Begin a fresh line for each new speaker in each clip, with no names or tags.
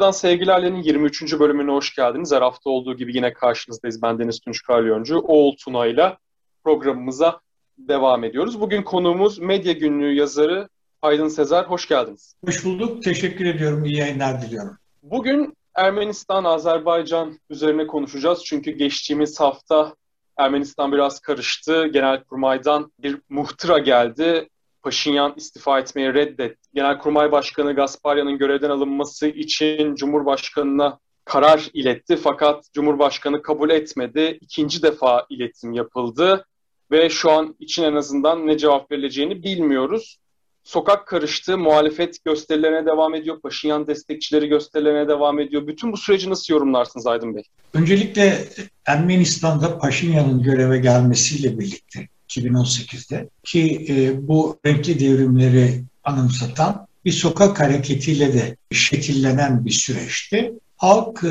Rusya'dan Sevgilerle'nin 23. bölümüne hoş geldiniz. Her hafta olduğu gibi yine karşınızdayız. Ben Deniz Tunç Kalyoncu. Oğul Tuna ile programımıza devam ediyoruz. Bugün konuğumuz Medya Günlüğü yazarı Aydın Sezer. Hoş geldiniz.
Hoş bulduk. Teşekkür ediyorum. İyi yayınlar diliyorum.
Bugün Ermenistan, Azerbaycan üzerine konuşacağız. Çünkü geçtiğimiz hafta Ermenistan biraz karıştı. Genelkurmay'dan bir muhtıra geldi. Paşinyan istifa etmeyi reddetti. Genelkurmay Başkanı Gasparyan'ın görevden alınması için Cumhurbaşkanı'na karar iletti fakat Cumhurbaşkanı kabul etmedi. İkinci defa iletim yapıldı ve şu an için en azından ne cevap verileceğini bilmiyoruz. Sokak karıştı, muhalefet gösterilerine devam ediyor, Paşinyan destekçileri gösterilerine devam ediyor. Bütün bu süreci nasıl yorumlarsınız Aydın Bey?
Öncelikle Ermenistan'da Paşinyan'ın göreve gelmesiyle birlikte 2018'de ki e, bu renkli devrimleri anımsatan bir sokak hareketiyle de şekillenen bir süreçti. Halk e,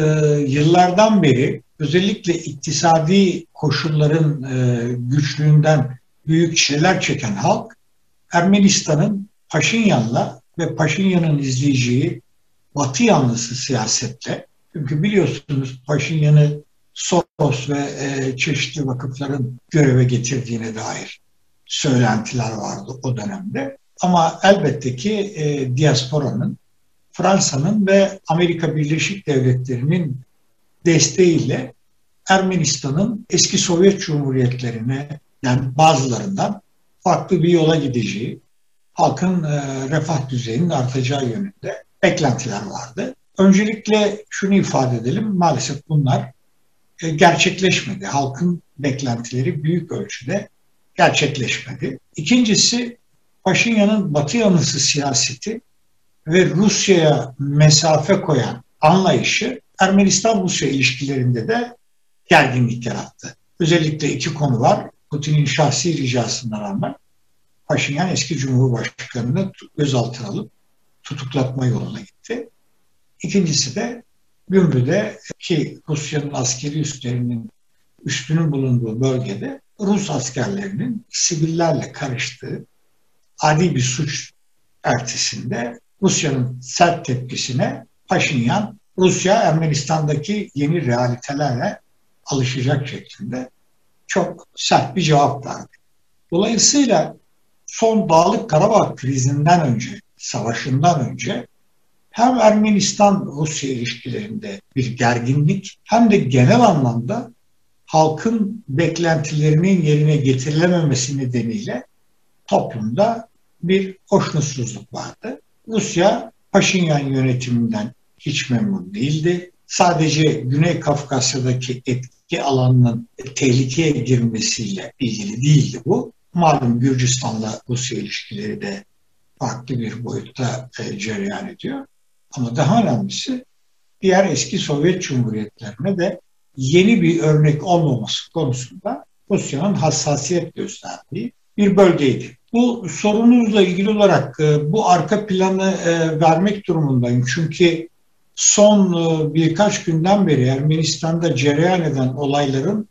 yıllardan beri özellikle iktisadi koşulların e, güçlüğünden büyük şeyler çeken halk Ermenistan'ın Paşinyan'la ve Paşinyan'ın izleyeceği Batı yanlısı siyasetle çünkü biliyorsunuz Paşinyan'ı Soros ve e, çeşitli vakıfların göreve getirdiğine dair söylentiler vardı o dönemde. Ama elbette ki e, diasporanın, Fransa'nın ve Amerika Birleşik Devletleri'nin desteğiyle Ermenistan'ın eski Sovyet Cumhuriyetlerine yani bazılarından farklı bir yola gideceği, halkın e, refah düzeyinin artacağı yönünde beklentiler vardı. Öncelikle şunu ifade edelim, maalesef bunlar gerçekleşmedi. Halkın beklentileri büyük ölçüde gerçekleşmedi. İkincisi Paşinyan'ın batı yanlısı siyaseti ve Rusya'ya mesafe koyan anlayışı Ermenistan-Rusya ilişkilerinde de gerginlik yarattı. Özellikle iki konu var. Putin'in şahsi ricasına rağmen Paşinyan eski Cumhurbaşkanı'nı gözaltına alıp tutuklatma yoluna gitti. İkincisi de Gümrü'de ki Rusya'nın askeri üslerinin üstünün bulunduğu bölgede Rus askerlerinin sivillerle karıştığı adi bir suç ertesinde Rusya'nın sert tepkisine Paşinyan Rusya Ermenistan'daki yeni realitelerle alışacak şeklinde çok sert bir cevap verdi. Dolayısıyla son Dağlık Karabağ krizinden önce, savaşından önce hem Ermenistan-Rusya ilişkilerinde bir gerginlik hem de genel anlamda halkın beklentilerinin yerine getirilememesi nedeniyle toplumda bir hoşnutsuzluk vardı. Rusya Paşinyan yönetiminden hiç memnun değildi. Sadece Güney Kafkasya'daki etki alanının tehlikeye girmesiyle ilgili değildi bu. Malum Gürcistan'la Rusya ilişkileri de farklı bir boyutta e, cereyan ediyor. Ama daha önemlisi diğer eski Sovyet Cumhuriyetlerine de yeni bir örnek olmaması konusunda Rusya'nın hassasiyet gösterdiği bir bölgeydi. Bu sorunuzla ilgili olarak e, bu arka planı e, vermek durumundayım. Çünkü son e, birkaç günden beri Ermenistan'da cereyan eden olayların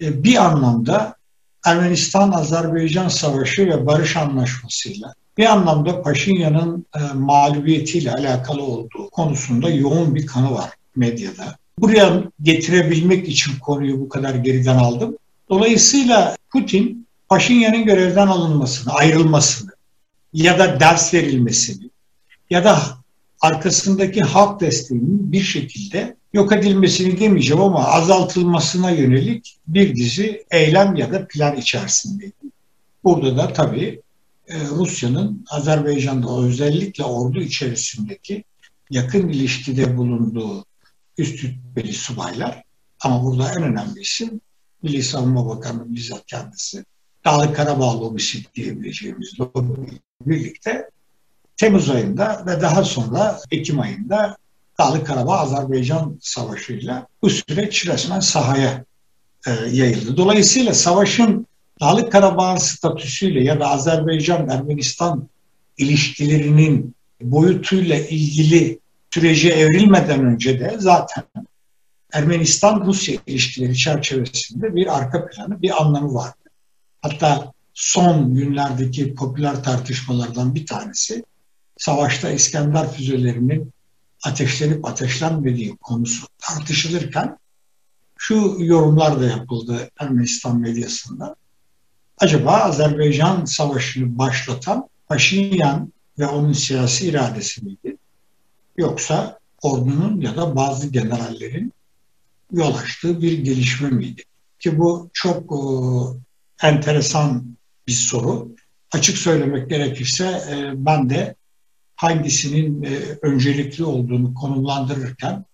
bir anlamda Ermenistan-Azerbaycan Savaşı ve Barış Anlaşması'yla bir anlamda Paşinyan'ın e, mağlubiyetiyle alakalı olduğu konusunda yoğun bir kanı var medyada. Buraya getirebilmek için konuyu bu kadar geriden aldım. Dolayısıyla Putin Paşinyan'ın görevden alınmasını, ayrılmasını ya da ders verilmesini ya da arkasındaki halk desteğinin bir şekilde yok edilmesini demeyeceğim ama azaltılmasına yönelik bir dizi eylem ya da plan içerisindeydi. Burada da tabii Rusya'nın Azerbaycan'da özellikle ordu içerisindeki yakın ilişkide bulunduğu üst rütbeli subaylar ama burada en önemli isim Milli Savunma Bakanı bizzat kendisi. Dağlık Karabağ lobisi diyebileceğimiz lobi birlikte Temmuz ayında ve daha sonra Ekim ayında Dağlık Karabağ Azerbaycan Savaşı'yla bu süreç resmen sahaya e, yayıldı. Dolayısıyla savaşın Dağlık Karabağ'ın statüsüyle ya da Azerbaycan-Ermenistan ilişkilerinin boyutuyla ilgili sürece evrilmeden önce de zaten Ermenistan-Rusya ilişkileri çerçevesinde bir arka planı, bir anlamı vardı. Hatta son günlerdeki popüler tartışmalardan bir tanesi savaşta İskender füzelerinin ateşlenip ateşlenmediği konusu tartışılırken şu yorumlar da yapıldı Ermenistan medyasında. Acaba Azerbaycan Savaşı'nı başlatan Paşinyan ve onun siyasi iradesi miydi? Yoksa ordunun ya da bazı generallerin yol açtığı bir gelişme miydi? Ki bu çok e, enteresan bir soru. Açık söylemek gerekirse e, ben de hangisinin e, öncelikli olduğunu konumlandırırken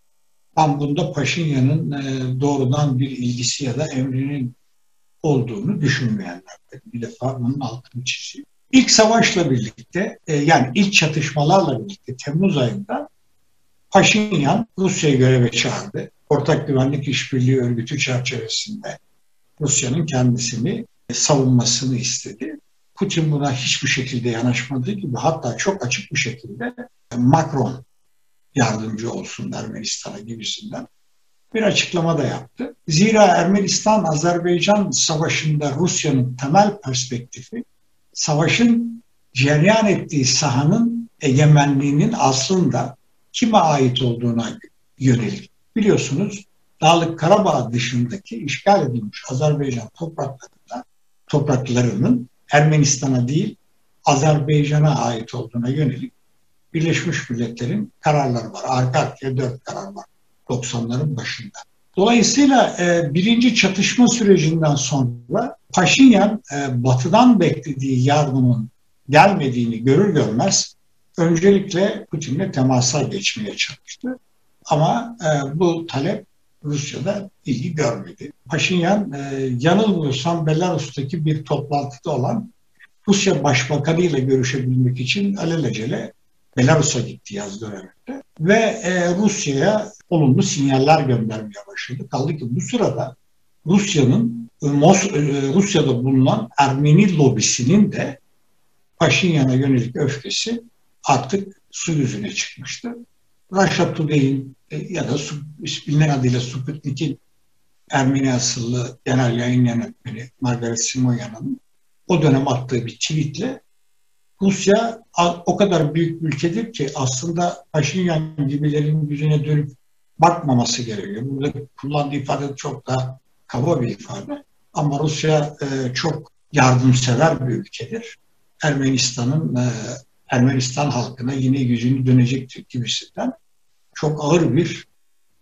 ben bunda Paşinyan'ın e, doğrudan bir ilgisi ya da emrinin olduğunu düşünmeyenlerden. Bir defa bunun altını çizeyim. İlk savaşla birlikte e, yani ilk çatışmalarla birlikte Temmuz ayında Paşinyan Rusya'yı göreve çağırdı. Ortak Güvenlik İşbirliği Örgütü çerçevesinde Rusya'nın kendisini savunmasını istedi. Putin buna hiçbir şekilde yanaşmadığı gibi hatta çok açık bir şekilde Macron yardımcı olsun Ermenistan'a gibisinden bir açıklama da yaptı. Zira Ermenistan-Azerbaycan savaşında Rusya'nın temel perspektifi savaşın cereyan ettiği sahanın egemenliğinin aslında kime ait olduğuna yönelik. Biliyorsunuz Dağlık Karabağ dışındaki işgal edilmiş Azerbaycan topraklarında topraklarının Ermenistan'a değil Azerbaycan'a ait olduğuna yönelik Birleşmiş Milletler'in kararları var. Arka arkaya dört karar var 90'ların başında. Dolayısıyla e, birinci çatışma sürecinden sonra Paşinyan e, batıdan beklediği yardımın gelmediğini görür görmez öncelikle Putin'le temasa geçmeye çalıştı. Ama e, bu talep Rusya'da ilgi görmedi. Paşinyan e, yanılmıyorsam Belarus'taki bir toplantıda olan Rusya Başbakanı ile görüşebilmek için alelacele Belarus'a gitti yaz döneminde ve e, Rusya'ya olumlu sinyaller göndermeye başladı. Kaldı ki bu sırada Rusya'nın e, Rusya'da bulunan Ermeni lobisinin de Paşinyan'a yönelik öfkesi artık su yüzüne çıkmıştı. Russia Today'in e, ya da bilinen adıyla Sputnik'in Ermeni asıllı genel yayın yönetmeni Margaret Simoyan'ın o dönem attığı bir tweetle Rusya o kadar büyük bir ülkedir ki aslında Paşinyan gibilerin yüzüne dönüp bakmaması gerekiyor. Burada kullandığı ifade çok da kaba bir ifade. Ama Rusya e, çok yardımsever bir ülkedir. Ermenistan'ın e, Ermenistan halkına yine yüzünü dönecektir gibisinden çok ağır bir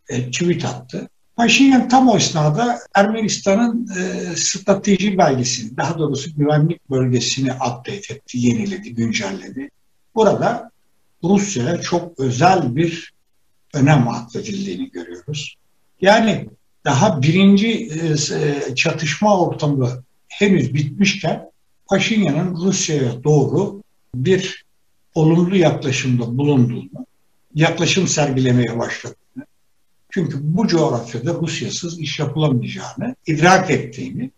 e, tweet attı. Paşinyan tam o esnada Ermenistan'ın e, strateji belgesini, daha doğrusu güvenlik bölgesini update etti, yeniledi, güncelledi. Burada Rusya'ya çok özel bir önem atfedildiğini görüyoruz. Yani daha birinci e, e çatışma ortamı henüz bitmişken Paşinyan'ın Rusya'ya doğru bir olumlu yaklaşımda bulunduğunu, yaklaşım sergilemeye başladığını, çünkü bu coğrafyada Rusyasız iş yapılamayacağını idrak ettiğini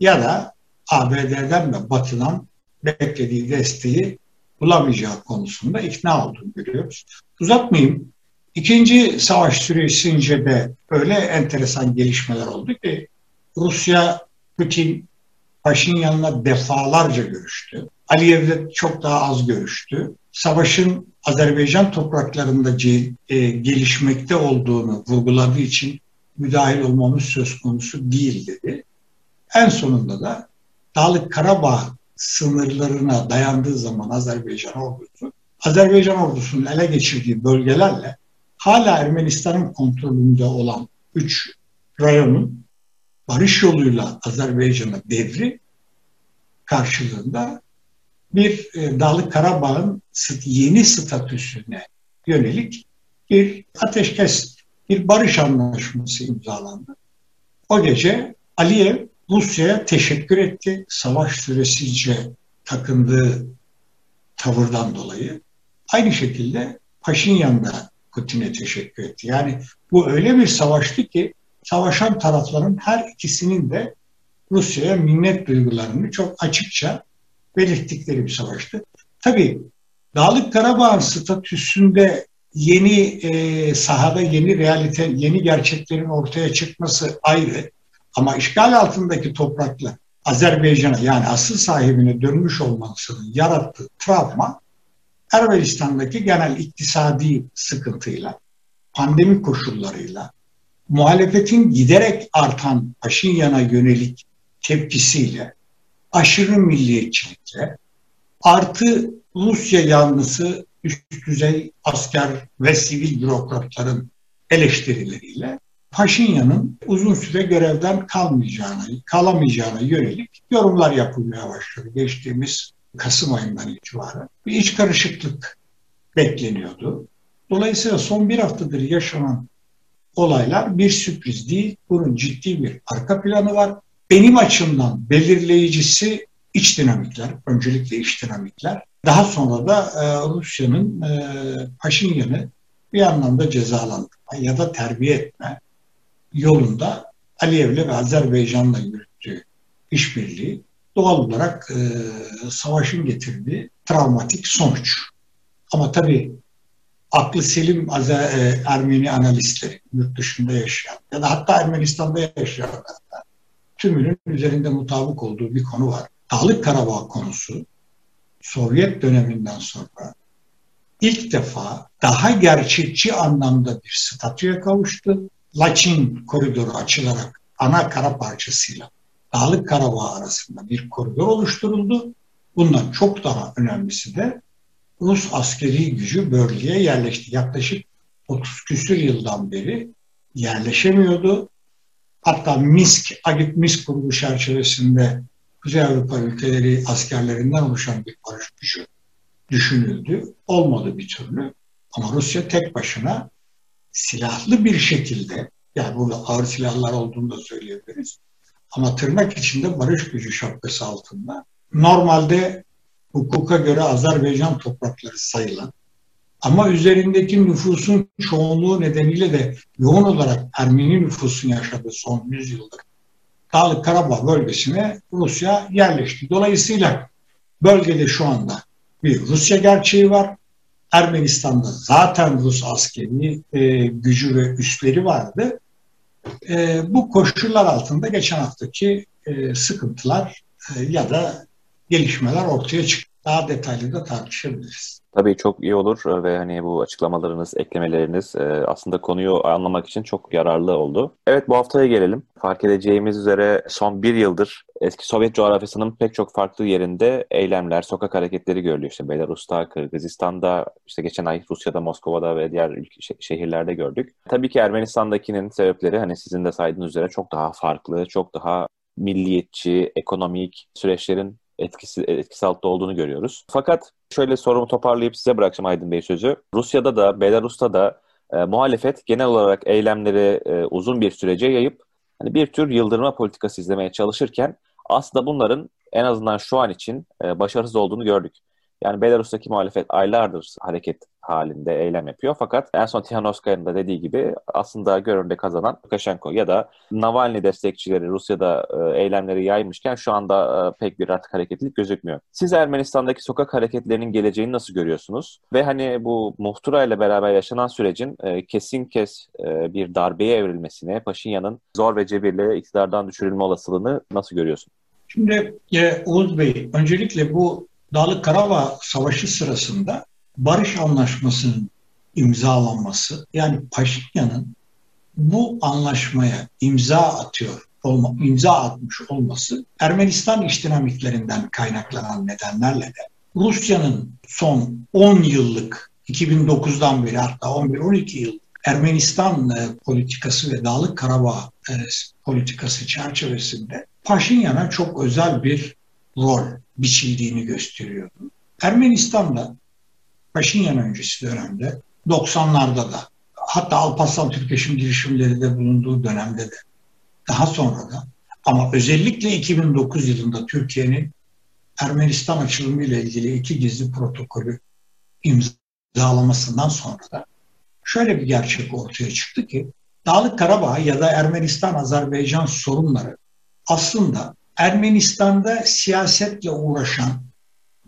ya da ABD'den ve Batı'dan beklediği desteği bulamayacağı konusunda ikna olduğunu görüyoruz. Uzatmayayım. İkinci savaş süresince de öyle enteresan gelişmeler oldu ki Rusya Putin Paşinyan'la defalarca görüştü. Aliyev'le çok daha az görüştü. Savaşın Azerbaycan topraklarında e, gelişmekte olduğunu vurguladığı için müdahil olmamız söz konusu değil dedi. En sonunda da Dağlık Karabağ sınırlarına dayandığı zaman Azerbaycan ordusu, Azerbaycan ordusunun ele geçirdiği bölgelerle hala Ermenistan'ın kontrolünde olan üç rayonun barış yoluyla Azerbaycan'a devri karşılığında bir e, Dağlık Karabağ'ın yeni statüsüne yönelik bir ateşkes, bir barış anlaşması imzalandı. O gece Aliyev Rusya'ya teşekkür etti. Savaş süresince takındığı tavırdan dolayı. Aynı şekilde Paşinyan da Putin'e teşekkür etti. Yani bu öyle bir savaştı ki savaşan tarafların her ikisinin de Rusya'ya minnet duygularını çok açıkça belirttikleri bir savaştı. Tabii Dağlık Karabağ statüsünde yeni e, sahada yeni realite, yeni gerçeklerin ortaya çıkması ayrı. Ama işgal altındaki toprakla Azerbaycan'a yani asıl sahibine dönmüş olmasının yarattığı travma Ermenistan'daki genel iktisadi sıkıntıyla, pandemi koşullarıyla, muhalefetin giderek artan Paşinyan'a yönelik tepkisiyle, aşırı milliyetçilikle, artı Rusya yanlısı üst düzey asker ve sivil bürokratların eleştirileriyle Paşinyan'ın uzun süre görevden kalmayacağına, kalamayacağına yönelik yorumlar yapılmaya başladı. Geçtiğimiz Kasım ayından itibaren. Bir iç karışıklık bekleniyordu. Dolayısıyla son bir haftadır yaşanan olaylar bir sürpriz değil. Bunun ciddi bir arka planı var. Benim açımdan belirleyicisi iç dinamikler, öncelikle iç dinamikler. Daha sonra da e, Rusya'nın e, Paşinyan'ı bir anlamda cezalandırma ya da terbiye etme yolunda Aliyev'le ve Azerbaycan'la yürüttüğü işbirliği doğal olarak e, savaşın getirdiği travmatik sonuç. Ama tabii aklı selim Azer, e, Ermeni analistleri yurt dışında yaşayan ya da hatta Ermenistan'da yaşayanlar tümünün üzerinde mutabık olduğu bir konu var. Dağlık Karabağ konusu Sovyet döneminden sonra ilk defa daha gerçekçi anlamda bir statüye kavuştu. Laçin koridoru açılarak ana kara parçasıyla Dağlık Karabağ arasında bir koridor oluşturuldu. Bundan çok daha önemlisi de Rus askeri gücü bölgeye yerleşti. Yaklaşık 30 küsür yıldan beri yerleşemiyordu. Hatta Minsk, Agit Minsk grubu çerçevesinde Kuzey Avrupa ülkeleri askerlerinden oluşan bir barış gücü düşünüldü. Olmadı bir türlü. Ama Rusya tek başına silahlı bir şekilde, yani burada ağır silahlar olduğunu da söyleyebiliriz. Ama tırnak içinde barış gücü şapkası altında normalde hukuka göre Azerbaycan toprakları sayılan ama üzerindeki nüfusun çoğunluğu nedeniyle de yoğun olarak Ermeni nüfusun yaşadığı son yüzyıldır Dağlık Karabağ bölgesine Rusya yerleşti. Dolayısıyla bölgede şu anda bir Rusya gerçeği var. Ermenistan'da zaten Rus askeri e, gücü ve üsleri vardı. E, bu koşullar altında geçen haftaki e, sıkıntılar e, ya da gelişmeler ortaya çıktı. Daha detaylı da tartışabiliriz.
Tabii çok iyi olur e, ve hani bu açıklamalarınız, eklemeleriniz e, aslında konuyu anlamak için çok yararlı oldu. Evet bu haftaya gelelim. Fark edeceğimiz üzere son bir yıldır eski Sovyet coğrafyasının pek çok farklı yerinde eylemler, sokak hareketleri görülüyor. İşte Belarus'ta, Kırgızistan'da, işte geçen ay Rusya'da, Moskova'da ve diğer şehirlerde gördük. Tabii ki Ermenistan'dakinin sebepleri hani sizin de saydığınız üzere çok daha farklı, çok daha milliyetçi, ekonomik süreçlerin etkisi, etkisi altında olduğunu görüyoruz. Fakat şöyle sorumu toparlayıp size bırakacağım Aydın Bey sözü. Rusya'da da Belarus'ta da e, muhalefet genel olarak eylemleri e, uzun bir sürece yayıp hani bir tür yıldırma politikası izlemeye çalışırken aslında bunların en azından şu an için e, başarısız olduğunu gördük. Yani Belarus'taki muhalefet aylardır hareket halinde eylem yapıyor. Fakat en son Tihanovskaya'nın da dediği gibi aslında göründe kazanan Lukashenko ya da Navalny destekçileri Rusya'da e, eylemleri yaymışken şu anda e, pek bir artık hareketlilik gözükmüyor. Siz Ermenistan'daki sokak hareketlerinin geleceğini nasıl görüyorsunuz? Ve hani bu muhtıra ile beraber yaşanan sürecin e, kesin kes bir darbeye evrilmesine, Paşinyan'ın zor ve cebirle iktidardan düşürülme olasılığını nasıl görüyorsun?
Şimdi e, Oğuz Bey, öncelikle bu Dağlık Karabağ Savaşı sırasında barış anlaşmasının imzalanması yani Paşinyan'ın bu anlaşmaya imza atıyor olma, imza atmış olması Ermenistan iç dinamiklerinden kaynaklanan nedenlerle de Rusya'nın son 10 yıllık 2009'dan beri hatta 11-12 yıl Ermenistan e, politikası ve Dağlık Karabağ e, politikası çerçevesinde Paşinyan'a çok özel bir rol biçildiğini gösteriyordu. Ermenistan'da Paşinyan öncesi dönemde 90'larda da hatta Alparslan Türkeş'in girişimlerinde bulunduğu dönemde de daha sonra da. Ama özellikle 2009 yılında Türkiye'nin Ermenistan açılımı ile ilgili iki gizli protokolü imzalamasından sonra da şöyle bir gerçek ortaya çıktı ki Dağlık Karabağ ya da Ermenistan-Azerbaycan sorunları aslında Ermenistan'da siyasetle uğraşan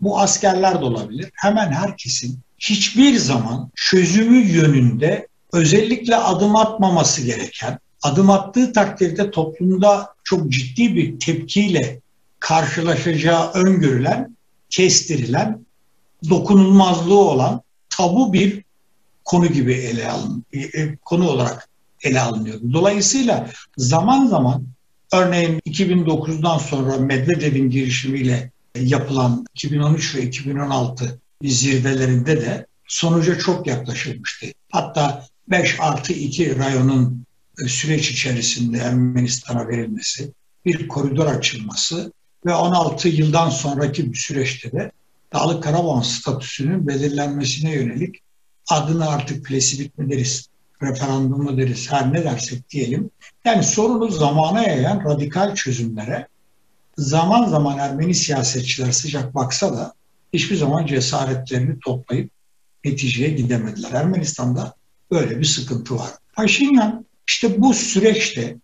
bu askerler de olabilir. Hemen herkesin hiçbir zaman çözümü yönünde özellikle adım atmaması gereken, adım attığı takdirde toplumda çok ciddi bir tepkiyle karşılaşacağı öngörülen, kestirilen dokunulmazlığı olan tabu bir konu gibi ele alın, e, e, konu olarak ele alınıyor. Dolayısıyla zaman zaman örneğin 2009'dan sonra Medvedev'in girişimiyle yapılan 2013 ve 2016 zirvelerinde de sonuca çok yaklaşılmıştı. Hatta 5 artı 2 rayonun e, süreç içerisinde Ermenistan'a verilmesi, bir koridor açılması ve 16 yıldan sonraki bir süreçte de Dağlık Karabağ statüsünün belirlenmesine yönelik adını artık plesibit mi deriz, referandum mu deriz, her ne dersek diyelim. Yani sorunu zamana yayan radikal çözümlere zaman zaman Ermeni siyasetçiler sıcak baksa da hiçbir zaman cesaretlerini toplayıp neticeye gidemediler. Ermenistan'da böyle bir sıkıntı var. Paşinyan işte bu süreçte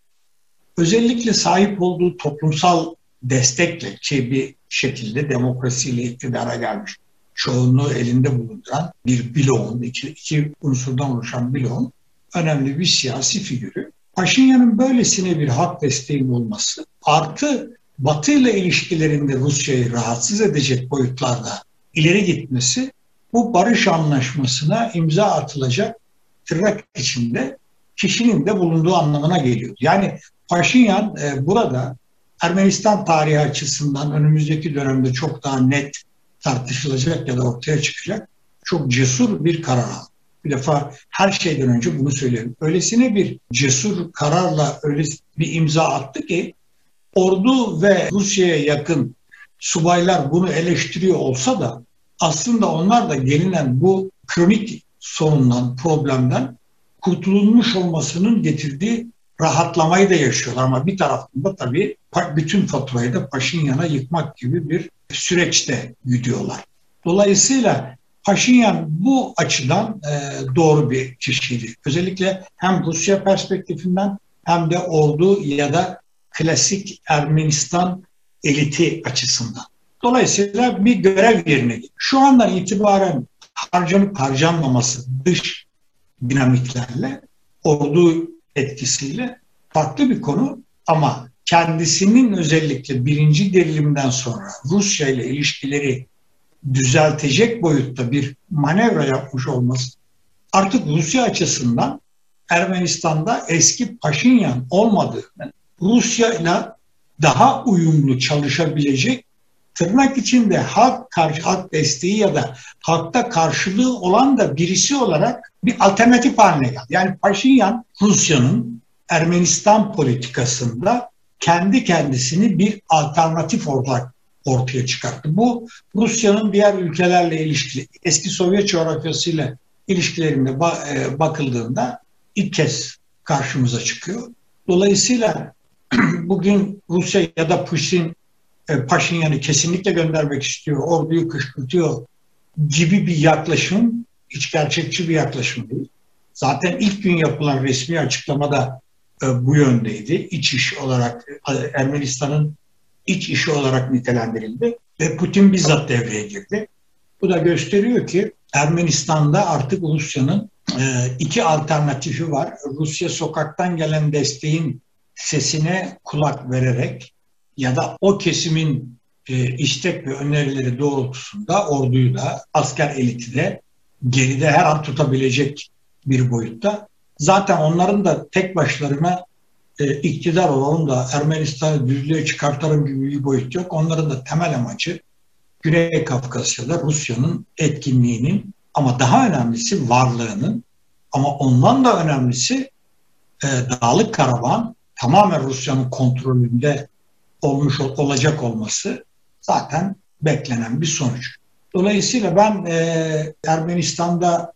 özellikle sahip olduğu toplumsal destekle ki bir şekilde demokrasiyle iktidara gelmiş çoğunluğu elinde bulunduran bir bloğun, iki, iki unsurdan oluşan bloğun önemli bir siyasi figürü. Paşinyan'ın böylesine bir hak desteğinin olması artı Batı ile ilişkilerinde Rusya'yı rahatsız edecek boyutlarda ileri gitmesi bu barış anlaşmasına imza atılacak tırnak içinde kişinin de bulunduğu anlamına geliyor. Yani Paşinyan e, burada Ermenistan tarihi açısından önümüzdeki dönemde çok daha net tartışılacak ya da ortaya çıkacak çok cesur bir karar aldı. Bir defa her şeyden önce bunu söyleyelim. Öylesine bir cesur kararla öyle bir imza attı ki ordu ve Rusya'ya yakın subaylar bunu eleştiriyor olsa da aslında onlar da gelinen bu kronik sorundan, problemden kurtulmuş olmasının getirdiği rahatlamayı da yaşıyorlar. Ama bir taraftan tabii bütün faturayı da Paşinyan'a yıkmak gibi bir süreçte gidiyorlar. Dolayısıyla Paşinyan bu açıdan e, doğru bir kişiydi. Özellikle hem Rusya perspektifinden hem de ordu ya da klasik Ermenistan eliti açısından. Dolayısıyla bir görev yerine Şu andan itibaren harcanıp harcanmaması dış dinamiklerle, ordu etkisiyle farklı bir konu ama kendisinin özellikle birinci gerilimden sonra Rusya ile ilişkileri düzeltecek boyutta bir manevra yapmış olması artık Rusya açısından Ermenistan'da eski Paşinyan olmadığını, Rusya ile daha uyumlu çalışabilecek tırnak içinde halk karşı halk desteği ya da halkta karşılığı olan da birisi olarak bir alternatif haline geldi. Yani Paşinyan Rusya'nın Ermenistan politikasında kendi kendisini bir alternatif olarak ortaya çıkarttı. Bu Rusya'nın diğer ülkelerle ilişkili, eski Sovyet coğrafyasıyla ilişkilerinde e, bakıldığında ilk kez karşımıza çıkıyor. Dolayısıyla bugün Rusya ya da Putin e, Paşinyan'ı kesinlikle göndermek istiyor, orduyu kışkırtıyor gibi bir yaklaşım hiç gerçekçi bir yaklaşım değil. Zaten ilk gün yapılan resmi açıklamada e, bu yöndeydi. İç iş olarak e, Ermenistan'ın iç işi olarak nitelendirildi ve Putin bizzat devreye girdi. Bu da gösteriyor ki Ermenistan'da artık Rusya'nın e, iki alternatifi var. Rusya sokaktan gelen desteğin sesine kulak vererek ya da o kesimin istek ve önerileri doğrultusunda orduyu da asker eliti de geride her an tutabilecek bir boyutta Zaten onların da tek başlarına e, iktidar olalım da Ermenistan'ı düzlüğe çıkartalım gibi bir boyut yok. Onların da temel amacı Güney Kafkasya'da Rusya'nın etkinliğinin ama daha önemlisi varlığının ama ondan da önemlisi e, Dağlık Karabağ tamamen Rusya'nın kontrolünde olmuş olacak olması zaten beklenen bir sonuç. Dolayısıyla ben e, Ermenistan'da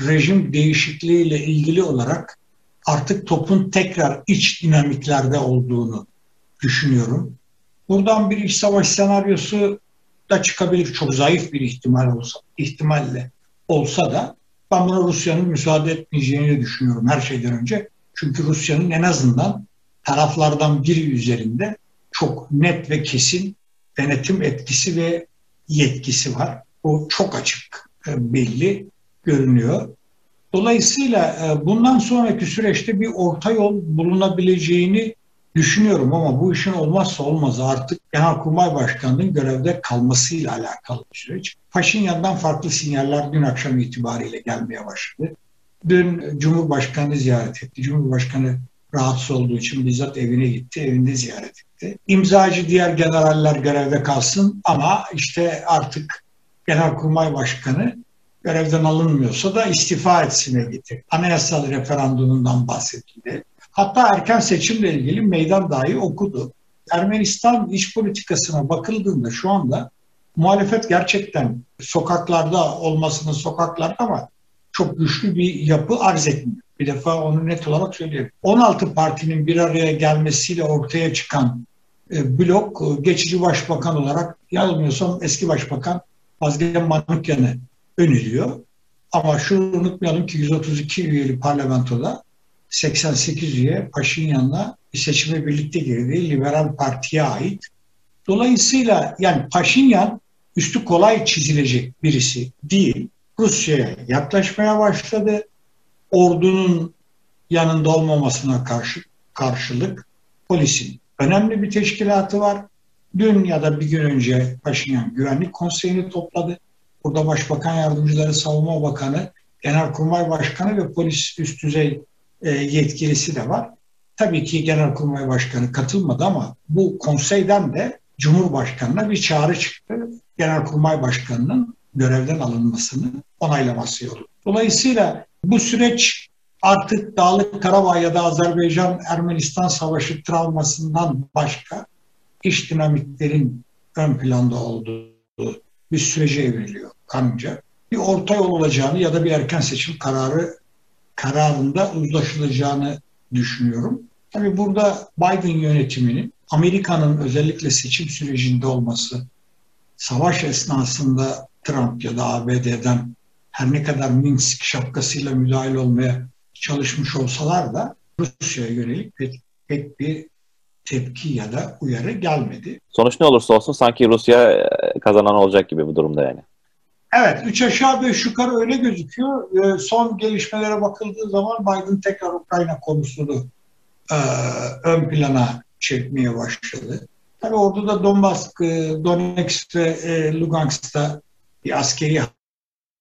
rejim değişikliğiyle ilgili olarak artık topun tekrar iç dinamiklerde olduğunu düşünüyorum. Buradan bir iç savaş senaryosu da çıkabilir. Çok zayıf bir ihtimal olsa, ihtimalle olsa da ben buna Rusya'nın müsaade etmeyeceğini düşünüyorum her şeyden önce. Çünkü Rusya'nın en azından taraflardan biri üzerinde çok net ve kesin denetim etkisi ve yetkisi var. O çok açık e, belli görünüyor. Dolayısıyla e, bundan sonraki süreçte bir orta yol bulunabileceğini düşünüyorum ama bu işin olmazsa olmazı artık Genelkurmay Başkanı'nın görevde kalmasıyla alakalı bir süreç. Paşinyan'dan farklı sinyaller dün akşam itibariyle gelmeye başladı. Dün Cumhurbaşkanı ziyaret etti. Cumhurbaşkanı rahatsız olduğu için bizzat evine gitti, evinde ziyaret etti. İmzacı diğer generaller görevde kalsın ama işte artık Genelkurmay Başkanı görevden alınmıyorsa da istifa etsin gitti. Anayasal referandumundan bahsedildi. Hatta erken seçimle ilgili meydan dahi okudu. Ermenistan iç politikasına bakıldığında şu anda muhalefet gerçekten sokaklarda olmasının sokaklarda ama çok güçlü bir yapı arz etmiyor. Bir defa onu net olarak söyleyeyim. 16 partinin bir araya gelmesiyle ortaya çıkan e, blok e, geçici başbakan olarak yanılmıyorsam eski başbakan Vazgen Manukyan'ı öneriyor. Ama şunu unutmayalım ki 132 üyeli parlamentoda 88 üye Paşinyan'la seçime birlikte girdi. Liberal Parti'ye ait. Dolayısıyla yani Paşinyan üstü kolay çizilecek birisi değil. Rusya'ya yaklaşmaya başladı. Ordunun yanında olmamasına karşı karşılık polisin önemli bir teşkilatı var. Dün ya da bir gün önce Paşinyan Güvenlik Konseyi'ni topladı. Burada Başbakan Yardımcıları, Savunma Bakanı, Genelkurmay Başkanı ve polis üst düzey e, yetkilisi de var. Tabii ki Genelkurmay Başkanı katılmadı ama bu konseyden de Cumhurbaşkanı'na bir çağrı çıktı. Genelkurmay Başkanı'nın görevden alınmasını onaylaması yolu. Dolayısıyla bu süreç artık Dağlık Karabağ ya da Azerbaycan-Ermenistan savaşı travmasından başka iş dinamiklerin ön planda olduğu bir sürece evriliyor kanımca. Bir orta yol olacağını ya da bir erken seçim kararı kararında uzlaşılacağını düşünüyorum. Tabii burada Biden yönetiminin Amerika'nın özellikle seçim sürecinde olması, savaş esnasında Trump ya da ABD'den her ne kadar Minsk şapkasıyla müdahil olmaya çalışmış olsalar da Rusya'ya yönelik pek, pek bir tepki ya da uyarı gelmedi.
Sonuç ne olursa olsun sanki Rusya e, kazanan olacak gibi bu durumda yani.
Evet, üç aşağı beş yukarı öyle gözüküyor. Ee, son gelişmelere bakıldığı zaman Biden tekrar Ukrayna konusunu e, ön plana çekmeye başladı. Tabii orada da Donbass, e, Donetsk ve e, Lugansk'ta bir askeri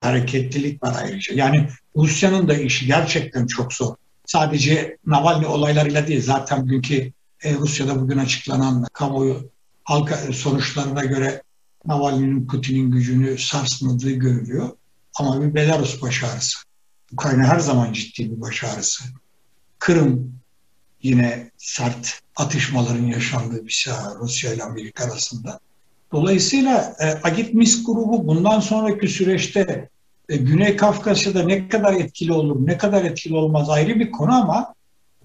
hareketlilik var ayrıca. Yani Rusya'nın da işi gerçekten çok zor. Sadece Navalny olaylarıyla değil, zaten bugünkü e, Rusya'da bugün açıklanan kamuoyu halka sonuçlarına göre Navalny'nin Putin'in gücünü sarsmadığı görülüyor. Ama bir Belarus başarısı. Ukrayna her zaman ciddi bir başarısı. Kırım yine sert atışmaların yaşandığı bir saha Rusya ile Amerika arasında. Dolayısıyla e, Agit Misk grubu bundan sonraki süreçte e, Güney Kafkasya'da ne kadar etkili olur, ne kadar etkili olmaz ayrı bir konu ama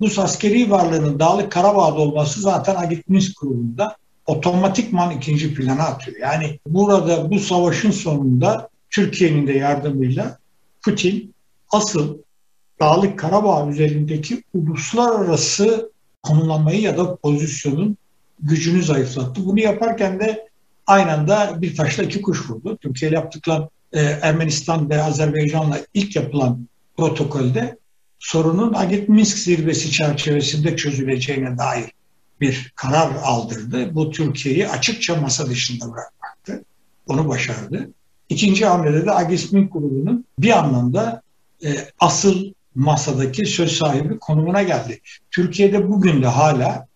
Rus askeri varlığının Dağlık Karabağ'da olması zaten Agit Minsk grubunda otomatikman ikinci plana atıyor. Yani burada bu savaşın sonunda Türkiye'nin de yardımıyla Putin asıl Dağlık Karabağ üzerindeki uluslararası konumlanmayı ya da pozisyonun gücünü zayıflattı. Bunu yaparken de aynı anda bir taşla iki kuş vurdu. Türkiye yaptıkları e, Ermenistan ve Azerbaycan'la ilk yapılan protokolde sorunun Agit Minsk zirvesi çerçevesinde çözüleceğine dair bir karar aldırdı. Bu Türkiye'yi açıkça masa dışında bırakmaktı. Onu başardı. İkinci hamlede de Agit Minsk grubunun bir anlamda e, asıl masadaki söz sahibi konumuna geldi. Türkiye'de bugün de hala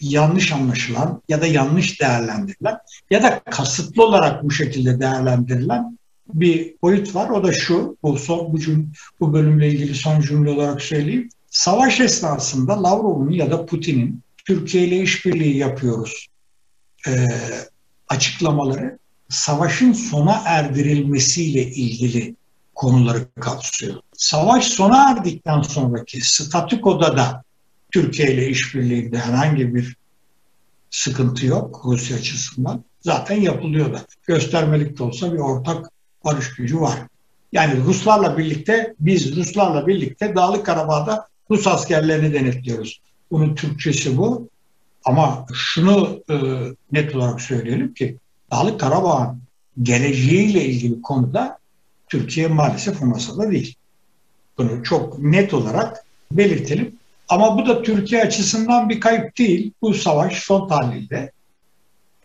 yanlış anlaşılan ya da yanlış değerlendirilen ya da kasıtlı olarak bu şekilde değerlendirilen bir boyut var. O da şu, bu, son, bu, cüm, bu bölümle ilgili son cümle olarak söyleyeyim. Savaş esnasında Lavrov'un ya da Putin'in Türkiye ile işbirliği yapıyoruz e, açıklamaları savaşın sona erdirilmesiyle ilgili konuları kapsıyor. Savaş sona erdikten sonraki statükoda da Türkiye ile işbirliğinde herhangi bir sıkıntı yok Rusya açısından. Zaten yapılıyor da. Göstermelik de olsa bir ortak barış gücü var. Yani Ruslarla birlikte, biz Ruslarla birlikte Dağlık Karabağ'da Rus askerlerini denetliyoruz. Bunun Türkçesi bu. Ama şunu e, net olarak söyleyelim ki Dağlık Karabağ'ın geleceğiyle ilgili konuda Türkiye maalesef o masada değil. Bunu çok net olarak belirtelim. Ama bu da Türkiye açısından bir kayıp değil. Bu savaş son tahlilde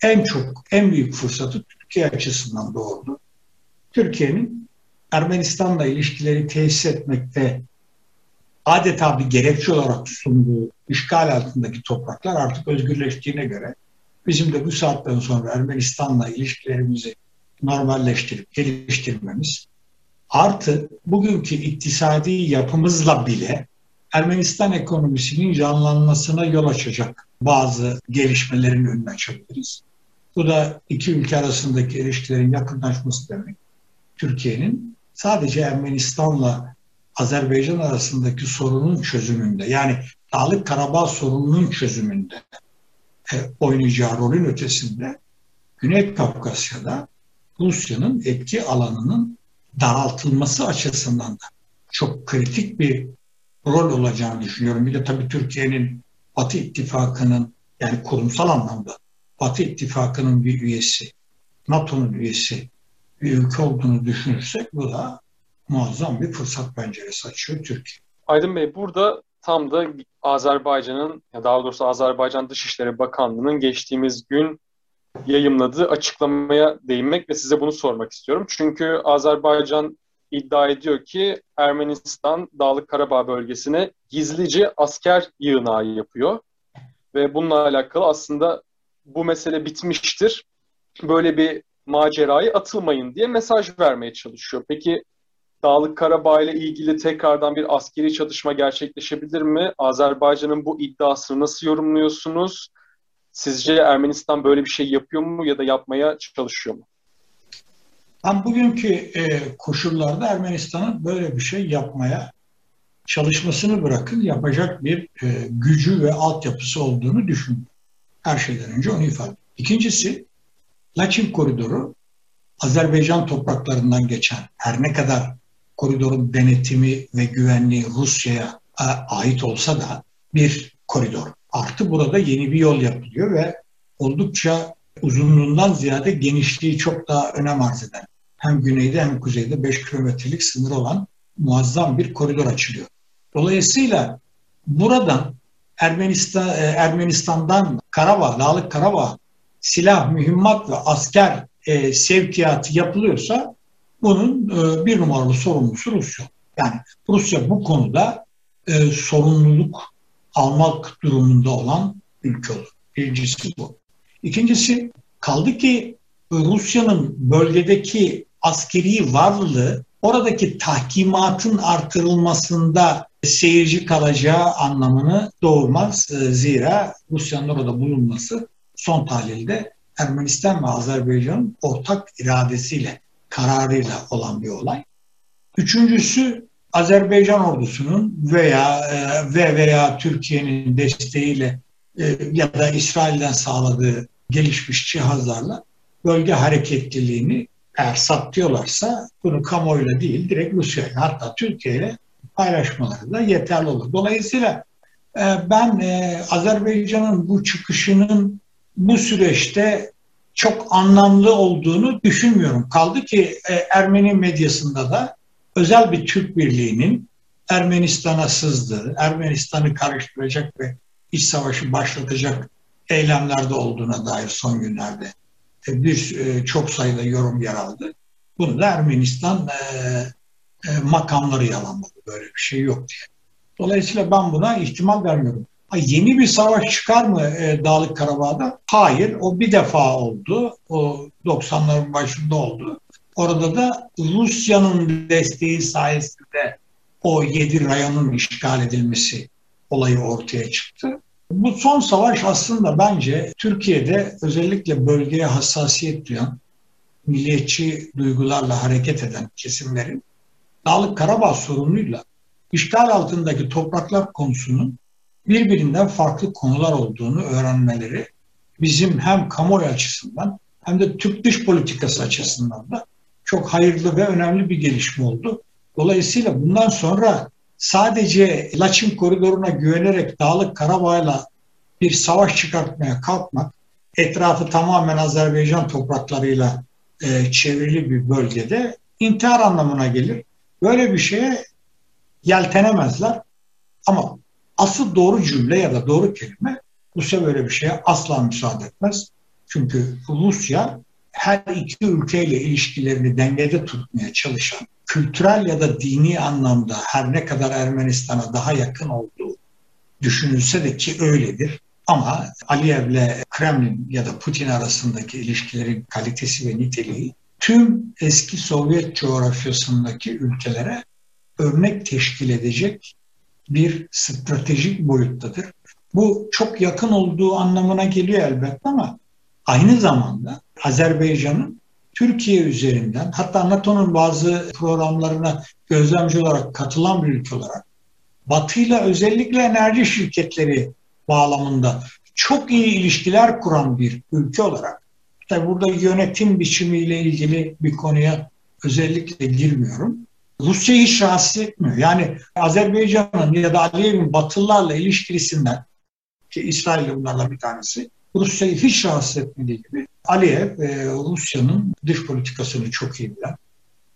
en çok, en büyük fırsatı Türkiye açısından doğurdu. Türkiye'nin Ermenistan'la ilişkileri tesis etmekte adeta bir gerekçe olarak sunduğu işgal altındaki topraklar artık özgürleştiğine göre bizim de bu saatten sonra Ermenistan'la ilişkilerimizi normalleştirip geliştirmemiz artı bugünkü iktisadi yapımızla bile Ermenistan ekonomisinin canlanmasına yol açacak bazı gelişmelerin önünü açabiliriz. Bu da iki ülke arasındaki ilişkilerin yakınlaşması demek. Türkiye'nin sadece Ermenistan'la Azerbaycan arasındaki sorunun çözümünde yani Dağlık Karabağ sorununun çözümünde e, oynayacağı rolün ötesinde Güney Kafkasya'da Rusya'nın etki alanının daraltılması açısından da çok kritik bir rol olacağını düşünüyorum. Bir de tabii Türkiye'nin Batı İttifakı'nın yani kurumsal anlamda Batı İttifakı'nın bir üyesi, NATO'nun üyesi bir ülke olduğunu düşünürsek bu da muazzam bir fırsat penceresi açıyor Türkiye.
Aydın Bey burada tam da Azerbaycan'ın daha doğrusu Azerbaycan Dışişleri Bakanlığı'nın geçtiğimiz gün yayımladığı açıklamaya değinmek ve size bunu sormak istiyorum. Çünkü Azerbaycan iddia ediyor ki Ermenistan Dağlık Karabağ bölgesine gizlice asker yığınağı yapıyor. Ve bununla alakalı aslında bu mesele bitmiştir. Böyle bir macerayı atılmayın diye mesaj vermeye çalışıyor. Peki Dağlık Karabağ ile ilgili tekrardan bir askeri çatışma gerçekleşebilir mi? Azerbaycan'ın bu iddiasını nasıl yorumluyorsunuz? Sizce Ermenistan böyle bir şey yapıyor mu ya da yapmaya çalışıyor mu?
Ben bugünkü e, koşullarda Ermenistan'ın böyle bir şey yapmaya çalışmasını bırakın yapacak bir e, gücü ve altyapısı olduğunu düşünüyorum. Her şeyden önce onu ifade İkincisi Laçin koridoru Azerbaycan topraklarından geçen her ne kadar koridorun denetimi ve güvenliği Rusya'ya e, ait olsa da bir koridor. Artı burada yeni bir yol yapılıyor ve oldukça uzunluğundan ziyade genişliği çok daha önem arz eden hem güneyde hem kuzeyde 5 kilometrelik sınır olan muazzam bir koridor açılıyor. Dolayısıyla buradan Ermenistan, e, Ermenistan'dan Karabağ, Dağlık Karabağ silah, mühimmat ve asker e, sevkiyatı yapılıyorsa bunun e, bir numaralı sorumlusu Rusya. Yani Rusya bu konuda e, sorumluluk almak durumunda olan ülke olur. Birincisi bu. İkincisi kaldı ki Rusya'nın bölgedeki askeri varlığı oradaki tahkimatın artırılmasında seyirci kalacağı anlamını doğurmaz. E, zira Rusya'nın orada bulunması son tahlilde Ermenistan ve Azerbaycan'ın ortak iradesiyle, kararıyla olan bir olay. Üçüncüsü Azerbaycan ordusunun veya e, ve veya Türkiye'nin desteğiyle e, ya da İsrail'den sağladığı gelişmiş cihazlarla bölge hareketliliğini eğer saptıyorlarsa bunu kamuoyuyla değil direkt Rusya'ya hatta Türkiye'ye paylaşmaları da yeterli olur. Dolayısıyla e, ben e, Azerbaycan'ın bu çıkışının bu süreçte çok anlamlı olduğunu düşünmüyorum. Kaldı ki e, Ermeni medyasında da özel bir Türk birliğinin Ermenistan'a sızdığı, Ermenistan'ı karıştıracak ve iç savaşı başlatacak eylemlerde olduğuna dair son günlerde bir e, çok sayıda yorum yer aldı. Bunu da Ermenistan e, e, makamları yalanladı. Böyle bir şey yok diye. Dolayısıyla ben buna ihtimal vermiyorum. Ha, yeni bir savaş çıkar mı e, Dağlık Karabağ'da? Hayır. O bir defa oldu. O 90'ların başında oldu. Orada da Rusya'nın desteği sayesinde o yedi rayonun işgal edilmesi olayı ortaya çıktı. Bu son savaş aslında bence Türkiye'de özellikle bölgeye hassasiyet duyan, milliyetçi duygularla hareket eden kesimlerin Dağlık Karabağ sorunuyla işgal altındaki topraklar konusunun birbirinden farklı konular olduğunu öğrenmeleri bizim hem kamuoyu açısından hem de Türk dış politikası açısından da çok hayırlı ve önemli bir gelişme oldu. Dolayısıyla bundan sonra sadece Laçin koridoruna güvenerek Dağlık Karabağ'la bir savaş çıkartmaya kalkmak, etrafı tamamen Azerbaycan topraklarıyla e, çevrili bir bölgede intihar anlamına gelir. Böyle bir şeye yeltenemezler. Ama asıl doğru cümle ya da doğru kelime Rusya böyle bir şeye asla müsaade etmez. Çünkü Rusya her iki ülkeyle ilişkilerini dengede tutmaya çalışan, kültürel ya da dini anlamda her ne kadar Ermenistan'a daha yakın olduğu düşünülse de ki öyledir. Ama Aliyev'le Kremlin ya da Putin arasındaki ilişkilerin kalitesi ve niteliği tüm eski Sovyet coğrafyasındaki ülkelere örnek teşkil edecek bir stratejik boyuttadır. Bu çok yakın olduğu anlamına geliyor elbette ama aynı zamanda Azerbaycan'ın Türkiye üzerinden hatta NATO'nun bazı programlarına gözlemci olarak katılan bir ülke olarak Batı'yla özellikle enerji şirketleri bağlamında çok iyi ilişkiler kuran bir ülke olarak tabi burada yönetim biçimiyle ilgili bir konuya özellikle girmiyorum. Rusya hiç rahatsız etmiyor. Yani Azerbaycan'ın ya da Aliyev'in Batılılarla ilişkisinden ki İsrail bunlarla bir tanesi Rusya'yı hiç rahatsız etmediği gibi Aliyev e, Rusya'nın dış politikasını çok iyi bilen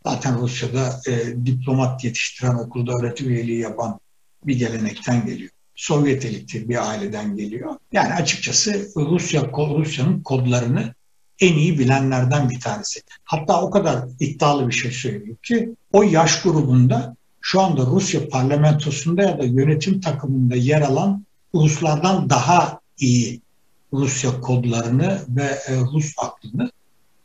zaten Rusya'da e, diplomat yetiştiren okulda öğretim üyeliği yapan bir gelenekten geliyor. Sovyet eliti bir aileden geliyor. Yani açıkçası Rusya Rusya'nın kodlarını en iyi bilenlerden bir tanesi. Hatta o kadar iddialı bir şey söylüyor ki o yaş grubunda şu anda Rusya parlamentosunda ya da yönetim takımında yer alan Ruslardan daha iyi Rusya kodlarını ve e, Rus aklını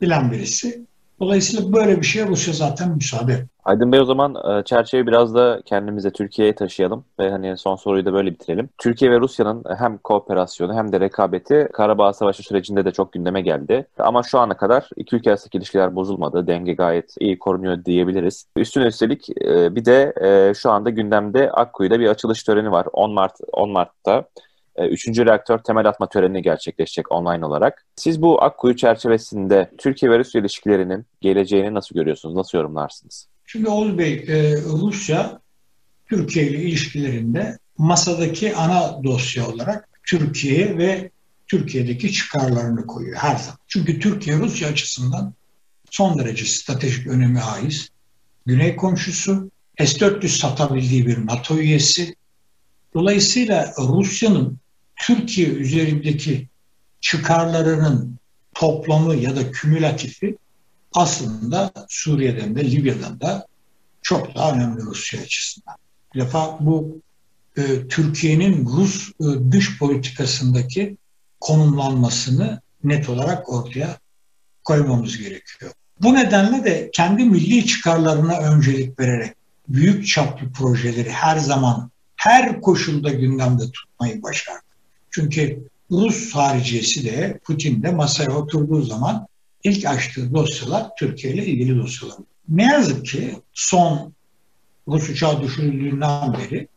bilen birisi. Dolayısıyla böyle bir şeye Rusya zaten müsaade
Aydın Bey o zaman e, çerçeveyi biraz da kendimize Türkiye'ye taşıyalım ve hani son soruyu da böyle bitirelim. Türkiye ve Rusya'nın hem kooperasyonu hem de rekabeti Karabağ Savaşı sürecinde de çok gündeme geldi. Ama şu ana kadar iki ülke arasındaki ilişkiler bozulmadı. Denge gayet iyi korunuyor diyebiliriz. Üstüne üstelik e, bir de e, şu anda gündemde Akkuyu'da bir açılış töreni var. 10 Mart 10 Mart'ta e, üçüncü reaktör temel atma töreni gerçekleşecek online olarak. Siz bu Akkuyu çerçevesinde Türkiye ve Rusya ilişkilerinin geleceğini nasıl görüyorsunuz? Nasıl yorumlarsınız?
Şimdi Oğuz Bey, e, Rusya Türkiye ile ilişkilerinde masadaki ana dosya olarak Türkiye ve Türkiye'deki çıkarlarını koyuyor her zaman. Çünkü Türkiye Rusya açısından son derece stratejik önemi haiz. Güney komşusu, S-400 satabildiği bir NATO üyesi. Dolayısıyla Rusya'nın Türkiye üzerindeki çıkarlarının toplamı ya da kümülatifi aslında Suriye'den de Libya'dan da çok daha önemli Rusya açısından. Bir defa bu e, Türkiye'nin Rus e, dış politikasındaki konumlanmasını net olarak ortaya koymamız gerekiyor. Bu nedenle de kendi milli çıkarlarına öncelik vererek büyük çaplı projeleri her zaman her koşulda gündemde tutmayı başardı. Çünkü Rus hariciyesi de Putin de masaya oturduğu zaman ilk açtığı dosyalar Türkiye ile ilgili dosyalar. Ne yazık ki son Rus uçağı düşürüldüğünden beri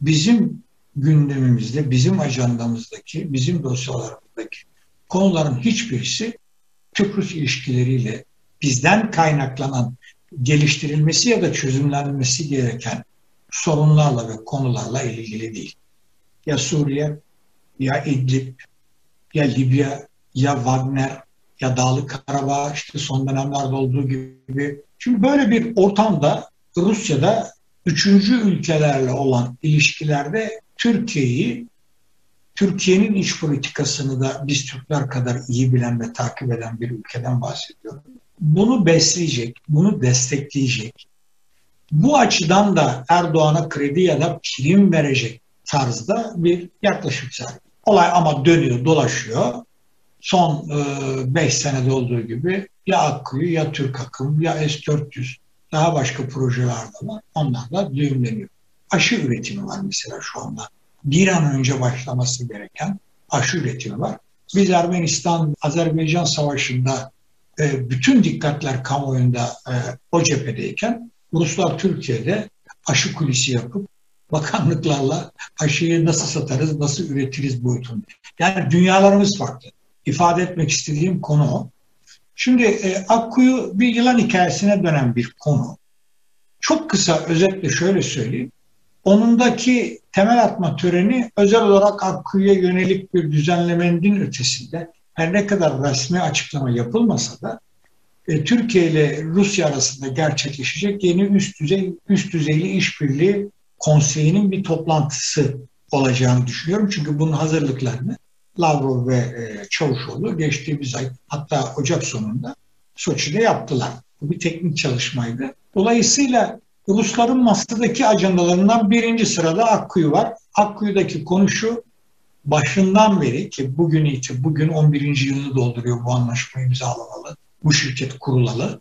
bizim gündemimizde, bizim ajandamızdaki, bizim dosyalarımızdaki konuların hiçbirisi Türk-Rus ilişkileriyle bizden kaynaklanan geliştirilmesi ya da çözümlenmesi gereken sorunlarla ve konularla ilgili değil. Ya Suriye, ya İdlib, ya Libya, ya Wagner, ya Dağlık Karabağ işte son dönemlerde olduğu gibi. Şimdi böyle bir ortamda Rusya'da üçüncü ülkelerle olan ilişkilerde Türkiye'yi Türkiye'nin iç politikasını da biz Türkler kadar iyi bilen ve takip eden bir ülkeden bahsediyorum. Bunu besleyecek, bunu destekleyecek. Bu açıdan da Erdoğan'a kredi ya da prim verecek tarzda bir yaklaşım sergiliyor. Olay ama dönüyor, dolaşıyor son 5 e, senede olduğu gibi ya Akkuyu ya Türk Akım ya S-400 daha başka projeler de var. Onlar da düğümleniyor. Aşı üretimi var mesela şu anda. Bir an önce başlaması gereken aşı üretimi var. Biz Ermenistan-Azerbaycan savaşında e, bütün dikkatler kamuoyunda e, o cephedeyken Ruslar Türkiye'de aşı kulisi yapıp bakanlıklarla aşıyı nasıl satarız, nasıl üretiriz boyutunda. Yani dünyalarımız farklı ifade etmek istediğim konu o. Şimdi e, Akkuyu bir yılan hikayesine dönen bir konu. Çok kısa özetle şöyle söyleyeyim. Onundaki temel atma töreni özel olarak Akkuyu'ya yönelik bir düzenlemenin ötesinde her ne kadar resmi açıklama yapılmasa da e, Türkiye ile Rusya arasında gerçekleşecek yeni üst düzey üst düzeyli işbirliği konseyinin bir toplantısı olacağını düşünüyorum. Çünkü bunun hazırlıklarını Lavrov ve e, Çavuşoğlu geçtiğimiz ay hatta Ocak sonunda Soçi'de yaptılar. Bu bir teknik çalışmaydı. Dolayısıyla Rusların masadaki ajandalarından birinci sırada Akkuyu var. Akkuyu'daki konu şu, başından beri ki bugün iti, bugün 11. yılını dolduruyor bu anlaşma imzalamalı, bu şirket kurulalı.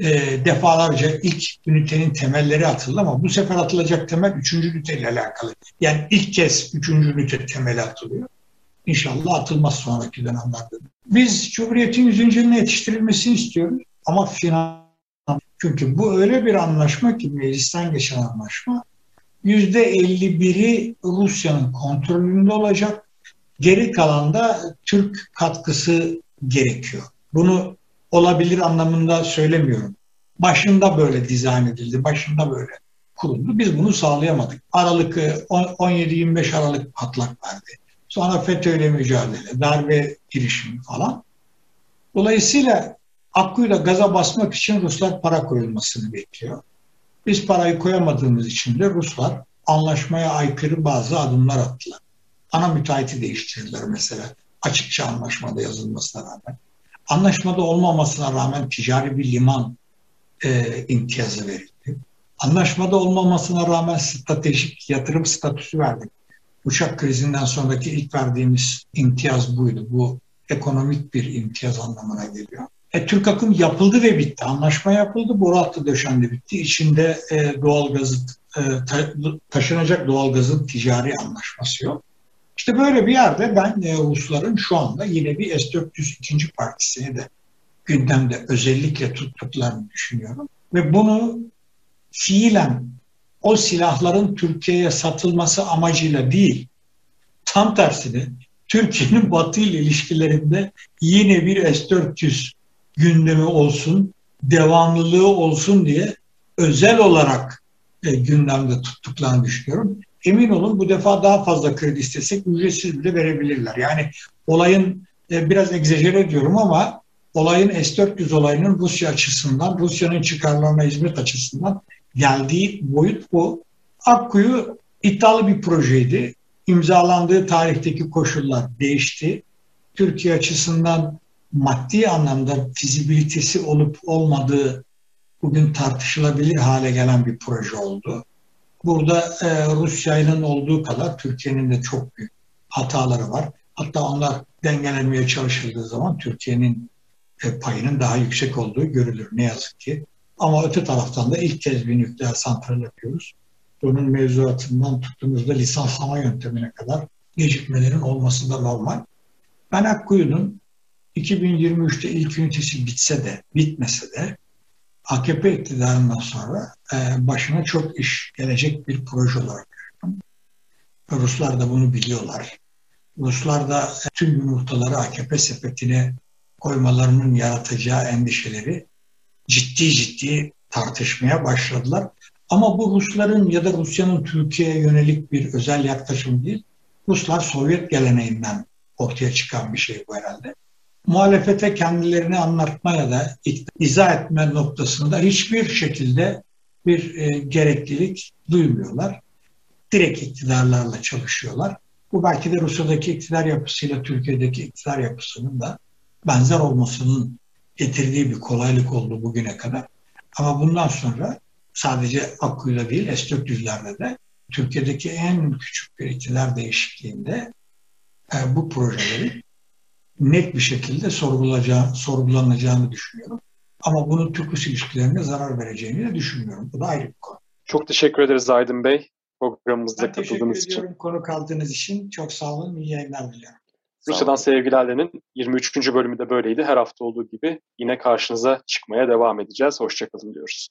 E, defalarca ilk ünitenin temelleri atıldı ama bu sefer atılacak temel 3. üniteyle alakalı. Yani ilk kez 3. ünite temeli atılıyor. İnşallah atılmaz sonraki dönemlerde. Biz Cumhuriyet'in 100. yılına yetiştirilmesini istiyoruz ama final çünkü bu öyle bir anlaşma ki meclisten geçen anlaşma %51'i Rusya'nın kontrolünde olacak. Geri kalanda Türk katkısı gerekiyor. Bunu olabilir anlamında söylemiyorum. Başında böyle dizayn edildi, başında böyle kuruldu. Biz bunu sağlayamadık. Aralık 17-25 Aralık patlak verdi. Sonra FETÖ mücadele, darbe girişimi falan. Dolayısıyla Akkuyu'da gaza basmak için Ruslar para koyulmasını bekliyor. Biz parayı koyamadığımız için de Ruslar anlaşmaya aykırı bazı adımlar attılar. Ana müteahhiti değiştirdiler mesela. Açıkça anlaşmada yazılmasına rağmen. Anlaşmada olmamasına rağmen ticari bir liman e, imtiyazı verildi. Anlaşmada olmamasına rağmen stratejik yatırım statüsü verdik. Uçak krizinden sonraki ilk verdiğimiz imtiyaz buydu. Bu ekonomik bir imtiyaz anlamına geliyor. E, Türk akım yapıldı ve bitti. Anlaşma yapıldı. Boru hattı döşendi bitti. İçinde e, doğalgazı e, ta, taşınacak doğalgazın ticari anlaşması yok. İşte böyle bir yerde ben e, Rusların şu anda yine bir S-400 ikinci partisini de gündemde özellikle tuttuklarını düşünüyorum. Ve bunu fiilen o silahların Türkiye'ye satılması amacıyla değil, tam tersine Türkiye'nin Batı ile ilişkilerinde yine bir S-400 gündemi olsun, devamlılığı olsun diye özel olarak e, gündemde tuttuklarını düşünüyorum. Emin olun bu defa daha fazla kredi istesek ücretsiz bile verebilirler. Yani olayın e, biraz egzajere ediyorum ama olayın S-400 olayının Rusya açısından, Rusya'nın çıkarlarına hizmet açısından geldiği boyut bu. Akkuyu iddialı bir projeydi. İmzalandığı tarihteki koşullar değişti. Türkiye açısından maddi anlamda fizibilitesi olup olmadığı bugün tartışılabilir hale gelen bir proje oldu. Burada e, Rusya'nın olduğu kadar Türkiye'nin de çok büyük hataları var. Hatta onlar dengelenmeye çalışıldığı zaman Türkiye'nin e, payının daha yüksek olduğu görülür ne yazık ki. Ama öte taraftan da ilk kez bir nükleer santral yapıyoruz. Bunun mevzuatından tuttuğumuzda lisanslama yöntemine kadar gecikmelerin olması da normal. Ben Akkuyu'nun 2023'te ilk ünitesi bitse de, bitmese de AKP iktidarından sonra e, başına çok iş gelecek bir proje olarak görüyorum. Ruslar da bunu biliyorlar. Ruslar da tüm yumurtaları AKP sepetine koymalarının yaratacağı endişeleri ciddi ciddi tartışmaya başladılar. Ama bu Rusların ya da Rusya'nın Türkiye'ye yönelik bir özel yaklaşım değil. Ruslar Sovyet geleneğinden ortaya çıkan bir şey bu herhalde muhalefete kendilerini anlatmaya da izah etme noktasında hiçbir şekilde bir e, gereklilik duymuyorlar. Direkt iktidarlarla çalışıyorlar. Bu belki de Rusya'daki iktidar yapısıyla Türkiye'deki iktidar yapısının da benzer olmasının getirdiği bir kolaylık oldu bugüne kadar. Ama bundan sonra sadece Akkuyu'da değil S-400'lerde de Türkiye'deki en küçük bir iktidar değişikliğinde e, bu projeleri net bir şekilde sorgulanacağını düşünüyorum. Ama bunun Türk-Rus ilişkilerine zarar vereceğini de düşünmüyorum. Bu da ayrı bir konu.
Çok teşekkür ederiz Aydın Bey programımızda ben katıldığınız
için. Teşekkür konu kaldığınız için. Çok sağ olun. İyi yayınlar diliyorum.
Rusya'dan Sevgilerle'nin 23. bölümü de böyleydi. Her hafta olduğu gibi yine karşınıza çıkmaya devam edeceğiz. Hoşçakalın diyoruz.